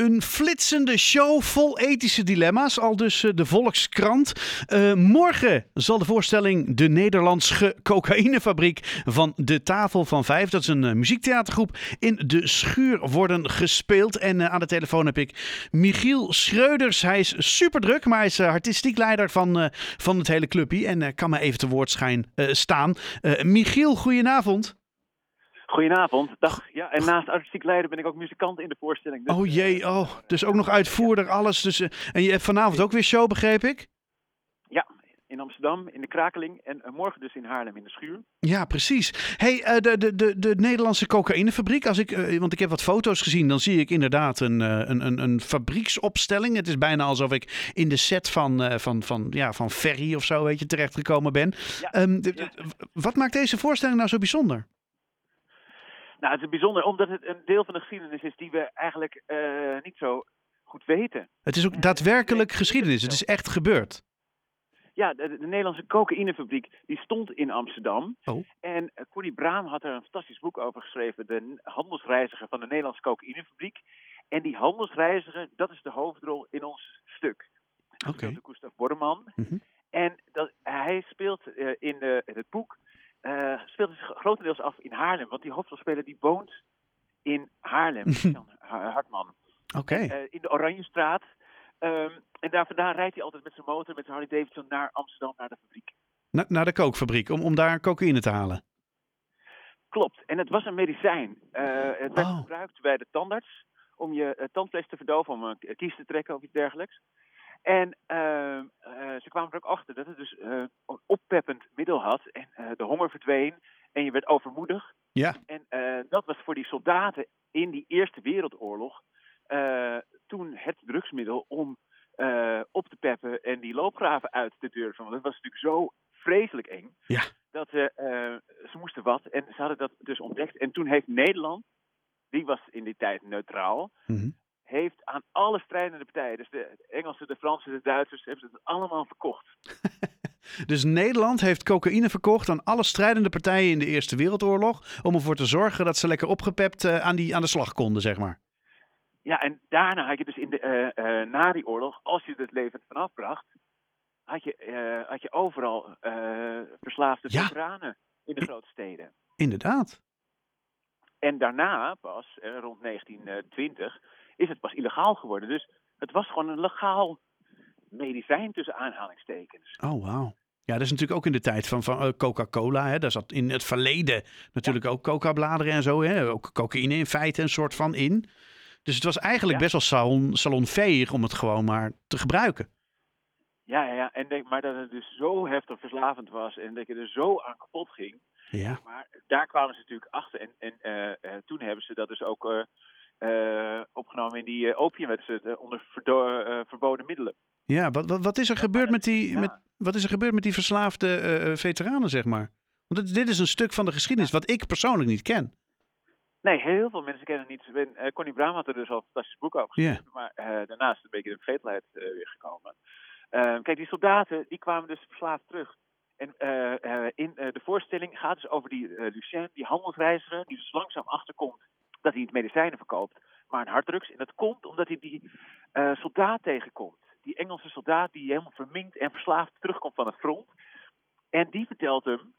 Een flitsende show vol ethische dilemma's, al dus eh, de Volkskrant. Uh, morgen zal de voorstelling De Nederlandse Cocaïnefabriek van De Tafel van Vijf, dat is een uh, muziektheatergroep, in de schuur worden gespeeld. En aan de telefoon heb ik Michiel Schreuders. Hij is super druk, maar hij is artistiek leider van, van het hele clubje en kan me even te woord schijn, staan. Michiel, goedenavond. Goedenavond, dag. Ja, en naast artistiek leider ben ik ook muzikant in de voorstelling. Dus, oh jee, eh, oh, dus ook nog uitvoerder, alles. Dus, eh, en je hebt vanavond ook weer show, begreep ik? Ja, in Amsterdam, in de Krakeling en uh, morgen dus in Haarlem in de Schuur. Ja, precies. hey, de, de, de, de Nederlandse cocaïnefabriek, als ik, want ik heb wat foto's gezien, dan zie ik inderdaad een, een, een, een fabrieksopstelling. Het is bijna alsof ik in de set van, van, van, ja, van Ferry of zo, weet je, terechtgekomen ben. Ja, um, ja. Wat maakt deze voorstelling nou zo bijzonder? Nou, het is bijzonder omdat het een deel van de geschiedenis is die we eigenlijk uh, niet zo goed weten. Het is ook daadwerkelijk geschiedenis. Het is echt gebeurd. Ja, de, de Nederlandse cocaïnefabriek die stond in Amsterdam. Oh. En uh, Connie Braam had er een fantastisch boek over geschreven. De handelsreiziger van de Nederlandse cocaïnefabriek. En die handelsreiziger, dat is de hoofdrol in ons stuk. Oké. Okay. Gustav Borman. Mm -hmm. En dat, hij speelt uh, in, de, in het boek uh, speelt zich grotendeels af in Haarlem. Want die hoofdrolspeler die woont in Haarlem, Jan Hartman. Oké. Uh, in de Oranjestraat. Um, en daar vandaan rijdt hij altijd met zijn motor, met zijn Harley Davidson, naar Amsterdam, naar de fabriek. Na, naar de kookfabriek, om, om daar cocaïne te halen? Klopt. En het was een medicijn. Uh, het werd oh. gebruikt bij de tandarts om je tandvlees te verdoven, om een kies te trekken of iets dergelijks. En uh, ze kwamen er ook achter dat het dus uh, een oppeppend middel had. En de honger verdween en je werd overmoedig. Ja. En dat was voor die soldaten in die Eerste Wereldoorlog toen het drugsmiddel om op te peppen en die loopgraven uit te durven. Want dat was natuurlijk zo vreselijk eng. Ja. Dat ze moesten wat en ze hadden dat dus ontdekt. En toen heeft Nederland, die was in die tijd neutraal, mm -hmm heeft aan alle strijdende partijen, dus de Engelsen, de Fransen, de Duitsers, hebben ze het allemaal verkocht. dus Nederland heeft cocaïne verkocht aan alle strijdende partijen in de Eerste Wereldoorlog, om ervoor te zorgen dat ze lekker opgepept uh, aan, die, aan de slag konden, zeg maar. Ja, en daarna had je dus in de, uh, uh, na die oorlog, als je het leven vanaf bracht, had je, had je overal verslaafde ja. veteranen in de grote steden. Inderdaad. En daarna pas, rond 1920, is het pas illegaal geworden. Dus het was gewoon een legaal medicijn tussen aanhalingstekens. Oh, wauw. Ja, dat is natuurlijk ook in de tijd van, van uh, Coca-Cola. Daar zat in het verleden natuurlijk ja. ook coca-bladeren en zo. Hè. Ook cocaïne in feite een soort van in. Dus het was eigenlijk ja. best wel salon, salonveeg om het gewoon maar te gebruiken. Ja, ja, ja. En denk maar dat het dus zo heftig verslavend was en dat je er zo aan kapot ging. Ja. Maar daar kwamen ze natuurlijk achter. En, en uh, uh, toen hebben ze dat dus ook uh, opgenomen in die uh, opiumwet onder uh, verboden middelen. Ja, wat, wat, wat is er ja, gebeurd met die, ja. met, wat is er gebeurd met die verslaafde veteranen, zeg maar? Want dit, dit, is een stuk van de geschiedenis wat ik persoonlijk niet ken. Nee, heel veel mensen kennen het niet. Ben, Connie Braam had er dus al een fantastisch boek over geschreven, yeah. maar daarnaast is een beetje de vergetelheid weer gekomen. Ehm, kijk, die soldaten die kwamen dus verslaafd terug. En in de voorstelling gaat het dus over die Lucien, die handelsreiziger, die dus langzaam achterkomt dat hij niet medicijnen verkoopt, maar een harddrugs. En dat komt omdat hij die uh, soldaat tegenkomt. Die Engelse soldaat die helemaal verminkt en verslaafd terugkomt van het front. En die vertelt hem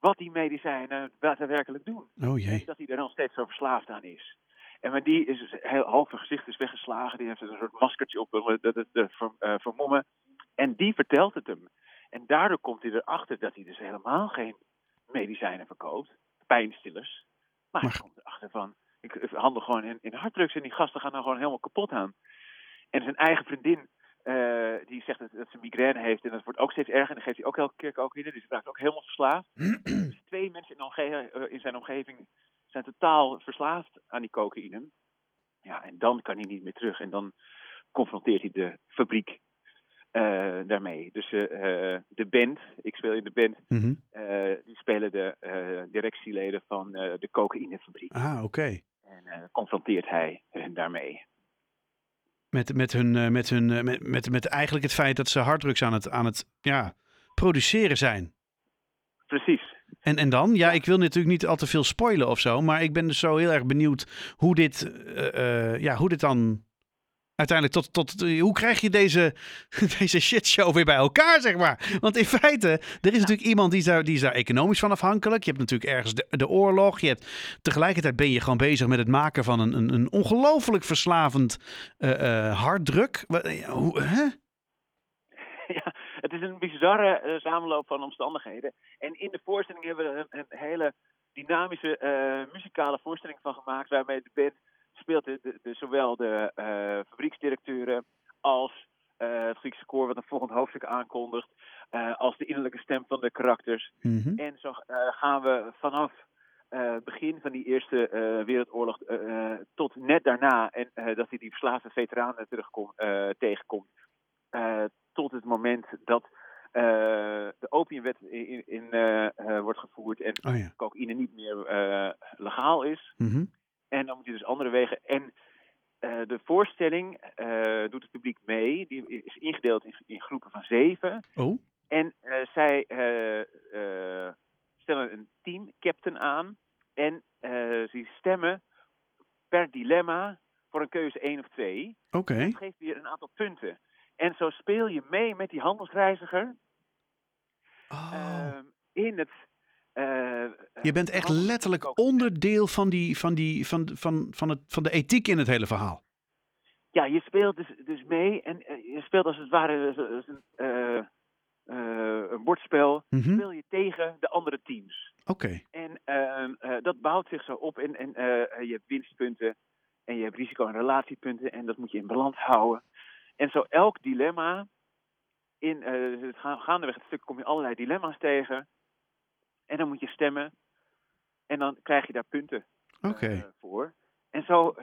wat die medicijnen daadwerkelijk doen. Oh jee. En dat hij er nog steeds zo verslaafd aan is. En maar die is dus heel half zijn gezicht is weggeslagen. Die heeft een soort maskertje op dat het uh, vermommen. En die vertelt het hem. En daardoor komt hij erachter dat hij dus helemaal geen medicijnen verkoopt. Pijnstillers. Maar, maar... hij komt erachter van, ik handel gewoon in, in harddrugs en die gasten gaan dan gewoon helemaal kapot aan. En zijn eigen vriendin, uh, die zegt dat, dat, ze migraine heeft en dat wordt ook steeds erger. En dan geeft hij ook elke keer cocaïne, dus hij raakt ook helemaal verslaafd. dus twee mensen in, omge uh, in, zijn omgeving zijn totaal verslaafd aan die cocaïne. Ja, en dan kan hij niet meer terug. En dan confronteert hij de fabriek uh, daarmee. Dus uh, de band, ik speel in de band, mm -hmm. die spelen de directieleden van de cocaïnefabriek. Ah, oké. Confronteert hij hen daarmee. Met, met, hun, met, hun, met, met, met eigenlijk het feit dat ze harddrugs aan het, aan het ja, produceren zijn. Precies. En, en dan? Ja, ik wil natuurlijk niet al te veel spoilen of zo, maar ik ben dus zo heel erg benieuwd hoe dit, ja, hoe dit dan uiteindelijk tot, tot hoe krijg je deze, deze shitshow weer bij elkaar, zeg maar? Want in feite, er is natuurlijk iemand die is, daar, die is economisch van afhankelijk. Je hebt natuurlijk ergens de, de oorlog. Je hebt, tegelijkertijd ben je gewoon bezig met het maken van een, een, een ongelooflijk verslavend uh, harddruk. Hoe, hè? Ja, het is een bizarre uh, samenloop van omstandigheden. En in de voorstelling hebben we een, een hele dynamische uh, muzikale voorstelling van gemaakt, waarmee de band speelt de, de, de, zowel de uh, fabrieksdirecteuren als uh, het Griekse koor wat een volgend hoofdstuk aankondigt, uh, als de innerlijke stem van de karakters. Mm -hmm. En zo gaan we vanaf begin van die Eerste Wereldoorlog tot net daarna, en dat hij die verslaafde veteranen terugkomt, tegenkomt, tot het moment dat de opiumwet in, in wordt gevoerd en oh, ja. cocaïne niet meer legaal is. Mm -hmm. En dan moet je dus andere wegen. En uh, de voorstelling uh, doet het publiek mee. Die is ingedeeld in, in groepen van zeven. Oh. En uh, zij stellen een team captain aan. En ze stemmen per dilemma voor een keuze één of twee. Oké. Okay. Dat geeft weer een aantal punten. En zo speel je mee met die handelsreiziger. Oh. in het je bent echt letterlijk onderdeel van, die, van, die, van, van, van, het, van de ethiek in het hele verhaal. Ja, je speelt dus, dus mee en uh, je speelt als het ware een, uh, een bordspel. Mm -hmm. Speel je tegen de andere teams. Oké. Okay. En ehm, dat bouwt zich zo op en, en je hebt winstpunten en je hebt risico- en relatiepunten en dat moet je in balans houden. En zo elk dilemma, in, het gaandeweg het stuk kom je allerlei dilemma's tegen. En dan moet je stemmen. En dan krijg je daar punten okay. uh, voor. En zo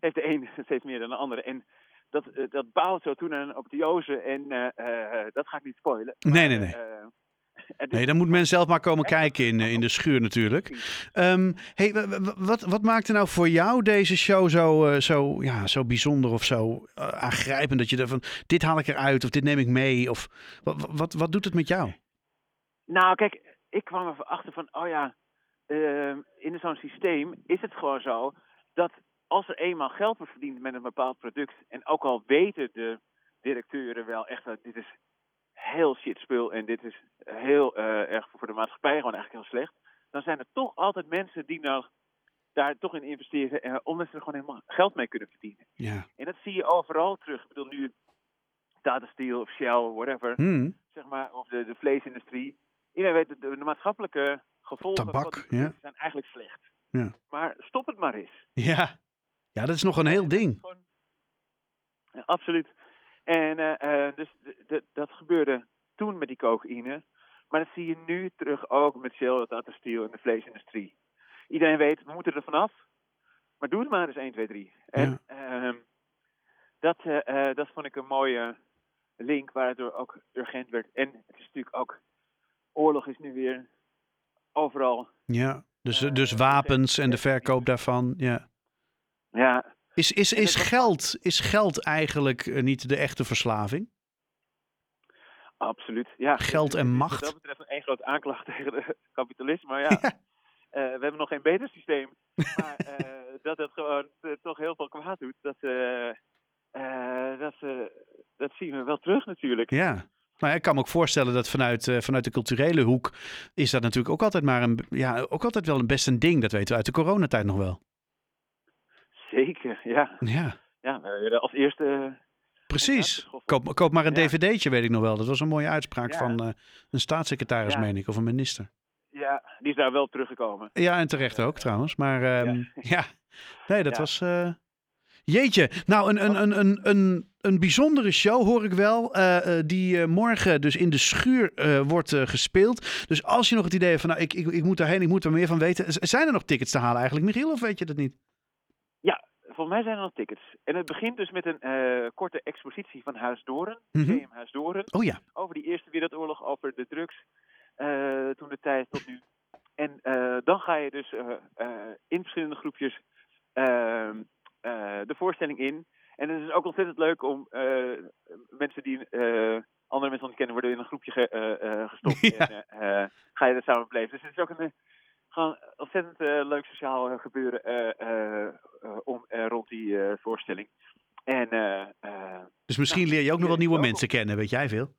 heeft de een steeds meer dan de andere. En dat, uh, dat bouwt zo toe naar een apotheose. En uh, dat ga ik niet spoilen. Nee, nee, nee. Nee, dan moet men zelf maar komen kijken in, in de schuur natuurlijk. Um, hey, wat, wat maakte nou voor jou deze show zo, zo, ja, zo bijzonder of zo aangrijpend? Dat je ervan, dit haal ik eruit of dit neem ik mee? Of wat, wat, wat doet het met jou? Nou, kijk, ik kwam er achter van, oh ja, uh, in zo'n systeem is het gewoon zo dat als er eenmaal geld wordt verdiend met een bepaald product, en ook al weten de directeuren wel echt dat dit is heel shit spul en dit is heel uh, erg voor de maatschappij gewoon eigenlijk heel slecht, dan zijn er toch altijd mensen die nou daar toch in investeren, uh, omdat ze er gewoon helemaal geld mee kunnen verdienen. Ja. En dat zie je overal terug. Ik bedoel nu Tata Steel of Shell, whatever, hmm. zeg maar, of de, de vleesindustrie iedereen weet, de, de maatschappelijke gevolgen Tabak, van ja. zijn eigenlijk slecht. Ja. Maar stop het maar eens. Ja, ja dat is nog een heel ding. Gewoon, ja, absoluut. En uh, uh, dus dat gebeurde toen met die cocaïne. Maar dat zie je nu terug ook met Shell, Tata Steel en de vleesindustrie. Iedereen weet, we moeten er vanaf. Maar doe het maar eens 1, 2, 3. En ja. uh, dat, uh, dat vond ik een mooie link waardoor ook urgent werd. En het is natuurlijk ook oorlog is nu weer overal. Ja, dus, uh, dus wapens en de verkoop daarvan, ja. Ja. Is, is, is, geld, is geld eigenlijk uh, niet de echte verslaving? Absoluut, ja. Geld en macht. Wat dat betreft een groot aanklacht tegen het kapitalisme, maar ja. ja. Uh, we hebben nog geen beter systeem. Maar dat het gewoon toch heel veel kwaad doet, dat, dat, dat zien we wel terug natuurlijk. Ja. Maar ik kan me ook voorstellen dat vanuit, uh, vanuit de culturele hoek is dat natuurlijk ook altijd maar een, ja, ook altijd wel een best een ding. Dat weten we uit de coronatijd nog wel. Zeker, ja. Ja. Ja, we als eerste. Precies. Koop, koop maar een ja. dvd'tje, weet ik nog wel. Dat was een mooie uitspraak ja. van uh, een staatssecretaris, meen ik, of een minister. Ja, die is daar wel teruggekomen. Ja, en terecht ook trouwens. Maar um, ja. nee, dat was... Uh, Jeetje, nou een, een, een, een, een, een bijzondere show hoor ik wel. Uh, uh, die uh, morgen dus in de schuur wordt gespeeld. Dus als je nog het idee hebt van nou, ik, ik, ik moet daarheen, ik moet er meer van weten. Zijn er nog tickets te halen eigenlijk, Michiel, of weet je dat niet? Ja, volgens mij zijn er nog tickets. En het begint dus met een korte expositie van Huis Doren, mm -hmm. Museum Huis Doren. Oh ja. Over die Eerste Wereldoorlog, over de drugs toen de tijd tot nu. En dan ga je dus in verschillende groepjes de voorstelling in. En het is ook ontzettend leuk om uh, mensen die uh, andere mensen niet kennen, worden in een groepje ge, gestopt. Ja. En ga je dat samen beleven. Dus het is ook een gewoon ontzettend leuk sociaal gebeuren om, rond die voorstelling. En Dus misschien leer je ook nog wel nieuwe mensen kennen, weet jij veel?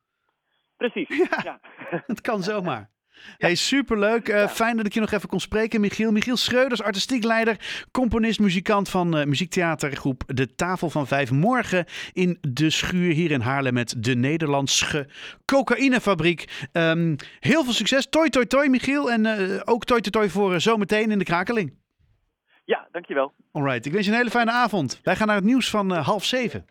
Precies, Ja. ja. Het kan zomaar. Hey, superleuk. Eh, Fijn dat ik je nog even kon spreken, Michiel. Michiel Schreuders, artistiek leider, componist, muzikant van eh, muziektheatergroep De Tafel van Vijf. Morgen in de schuur hier in Haarlem met de Nederlandse cocaïnefabriek. Ehm, heel veel succes. Toi, toi, toi, Michiel. En eh, ook toi, toi, toi voor zometeen in de krakeling. ja, dankjewel. Alright, ik wens je een hele fijne avond. Wij gaan naar het nieuws van half zeven.